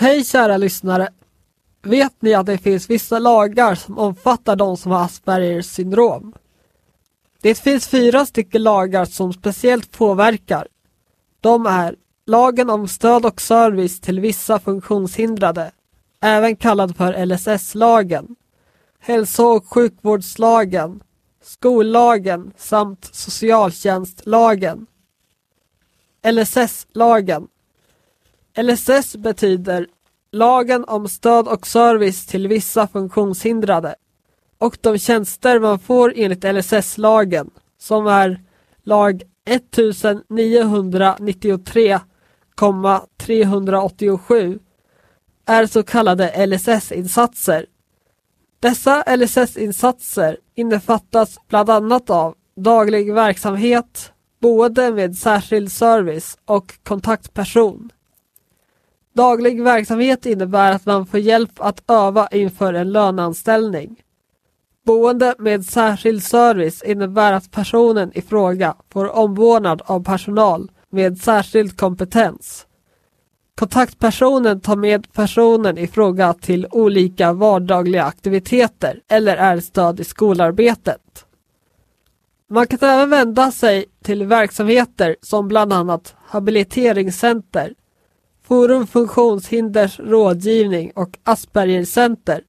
Hej kära lyssnare! Vet ni att det finns vissa lagar som omfattar de som har Aspergers syndrom? Det finns fyra stycken lagar som speciellt påverkar. De är Lagen om stöd och service till vissa funktionshindrade, även kallad för LSS-lagen, Hälso och sjukvårdslagen, Skollagen samt Socialtjänstlagen. LSS-lagen LSS betyder Lagen om stöd och service till vissa funktionshindrade och de tjänster man får enligt LSS-lagen som är lag 1993,387 är så kallade LSS-insatser. Dessa LSS-insatser innefattas bland annat av daglig verksamhet, boende med särskild service och kontaktperson. Daglig verksamhet innebär att man får hjälp att öva inför en löneanställning. Boende med särskild service innebär att personen i fråga får omvårdnad av personal med särskild kompetens. Kontaktpersonen tar med personen i fråga till olika vardagliga aktiviteter eller är stöd i skolarbetet. Man kan även vända sig till verksamheter som bland annat habiliteringscenter, Forum Funktionshinders rådgivning och Aspergercenter.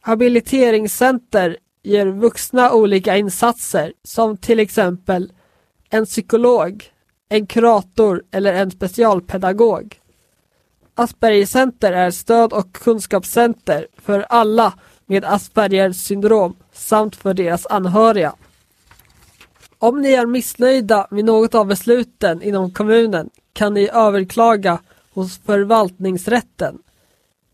Habiliteringscenter ger vuxna olika insatser som till exempel en psykolog, en kurator eller en specialpedagog. Aspergercenter är stöd och kunskapscenter för alla med Aspergers syndrom samt för deras anhöriga. Om ni är missnöjda med något av besluten inom kommunen kan ni överklaga hos förvaltningsrätten.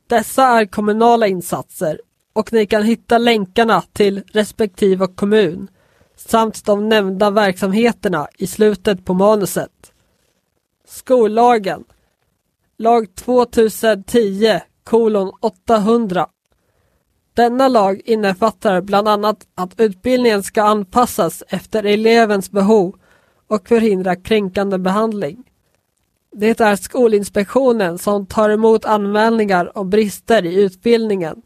Dessa är kommunala insatser och ni kan hitta länkarna till respektive kommun samt de nämnda verksamheterna i slutet på manuset. Skollagen Lag 2010 kolon 800 Denna lag innefattar bland annat att utbildningen ska anpassas efter elevens behov och förhindra kränkande behandling. Det är Skolinspektionen som tar emot anmälningar om brister i utbildningen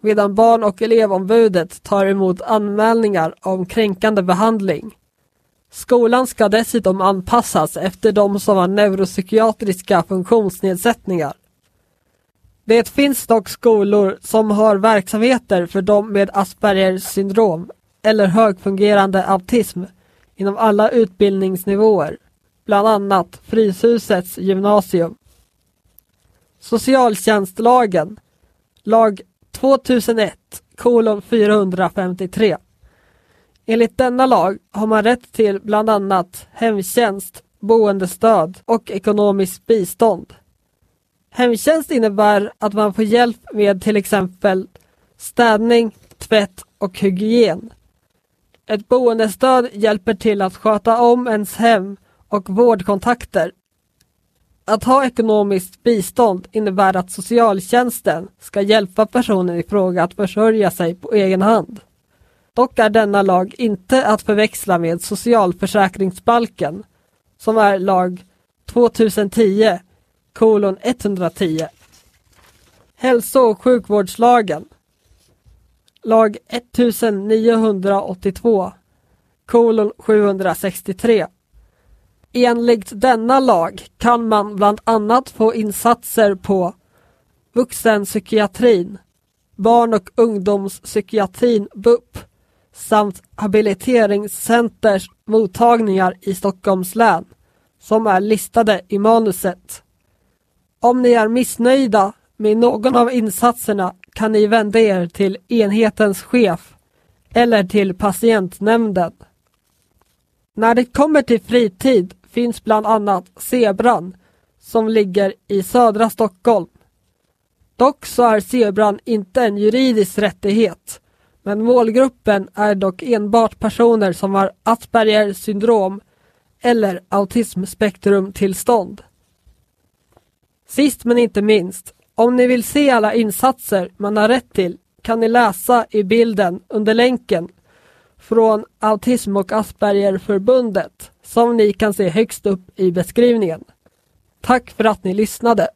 medan Barn och elevombudet tar emot anmälningar om kränkande behandling. Skolan ska dessutom anpassas efter de som har neuropsykiatriska funktionsnedsättningar. Det finns dock skolor som har verksamheter för de med Aspergers syndrom eller högfungerande autism inom alla utbildningsnivåer bland annat Fryshusets gymnasium. Socialtjänstlagen, lag 2001 kolon 453. Enligt denna lag har man rätt till bland annat hemtjänst, boendestöd och ekonomiskt bistånd. Hemtjänst innebär att man får hjälp med till exempel städning, tvätt och hygien. Ett boendestöd hjälper till att sköta om ens hem och vårdkontakter. Att ha ekonomiskt bistånd innebär att socialtjänsten ska hjälpa personen i fråga att försörja sig på egen hand. Dock är denna lag inte att förväxla med socialförsäkringsbalken som är lag 2010 kolon 110. Hälso och sjukvårdslagen lag 1982 kolon 763 Enligt denna lag kan man bland annat få insatser på vuxenpsykiatrin, barn och ungdomspsykiatrin BUP samt habiliteringscenters mottagningar i Stockholms län som är listade i manuset. Om ni är missnöjda med någon av insatserna kan ni vända er till enhetens chef eller till patientnämnden. När det kommer till fritid finns bland annat Zebran som ligger i södra Stockholm. Dock så är Zebran inte en juridisk rättighet men målgruppen är dock enbart personer som har Aspergers syndrom eller autismspektrumtillstånd. Sist men inte minst, om ni vill se alla insatser man har rätt till kan ni läsa i bilden under länken från Autism och Aspergerförbundet som ni kan se högst upp i beskrivningen. Tack för att ni lyssnade!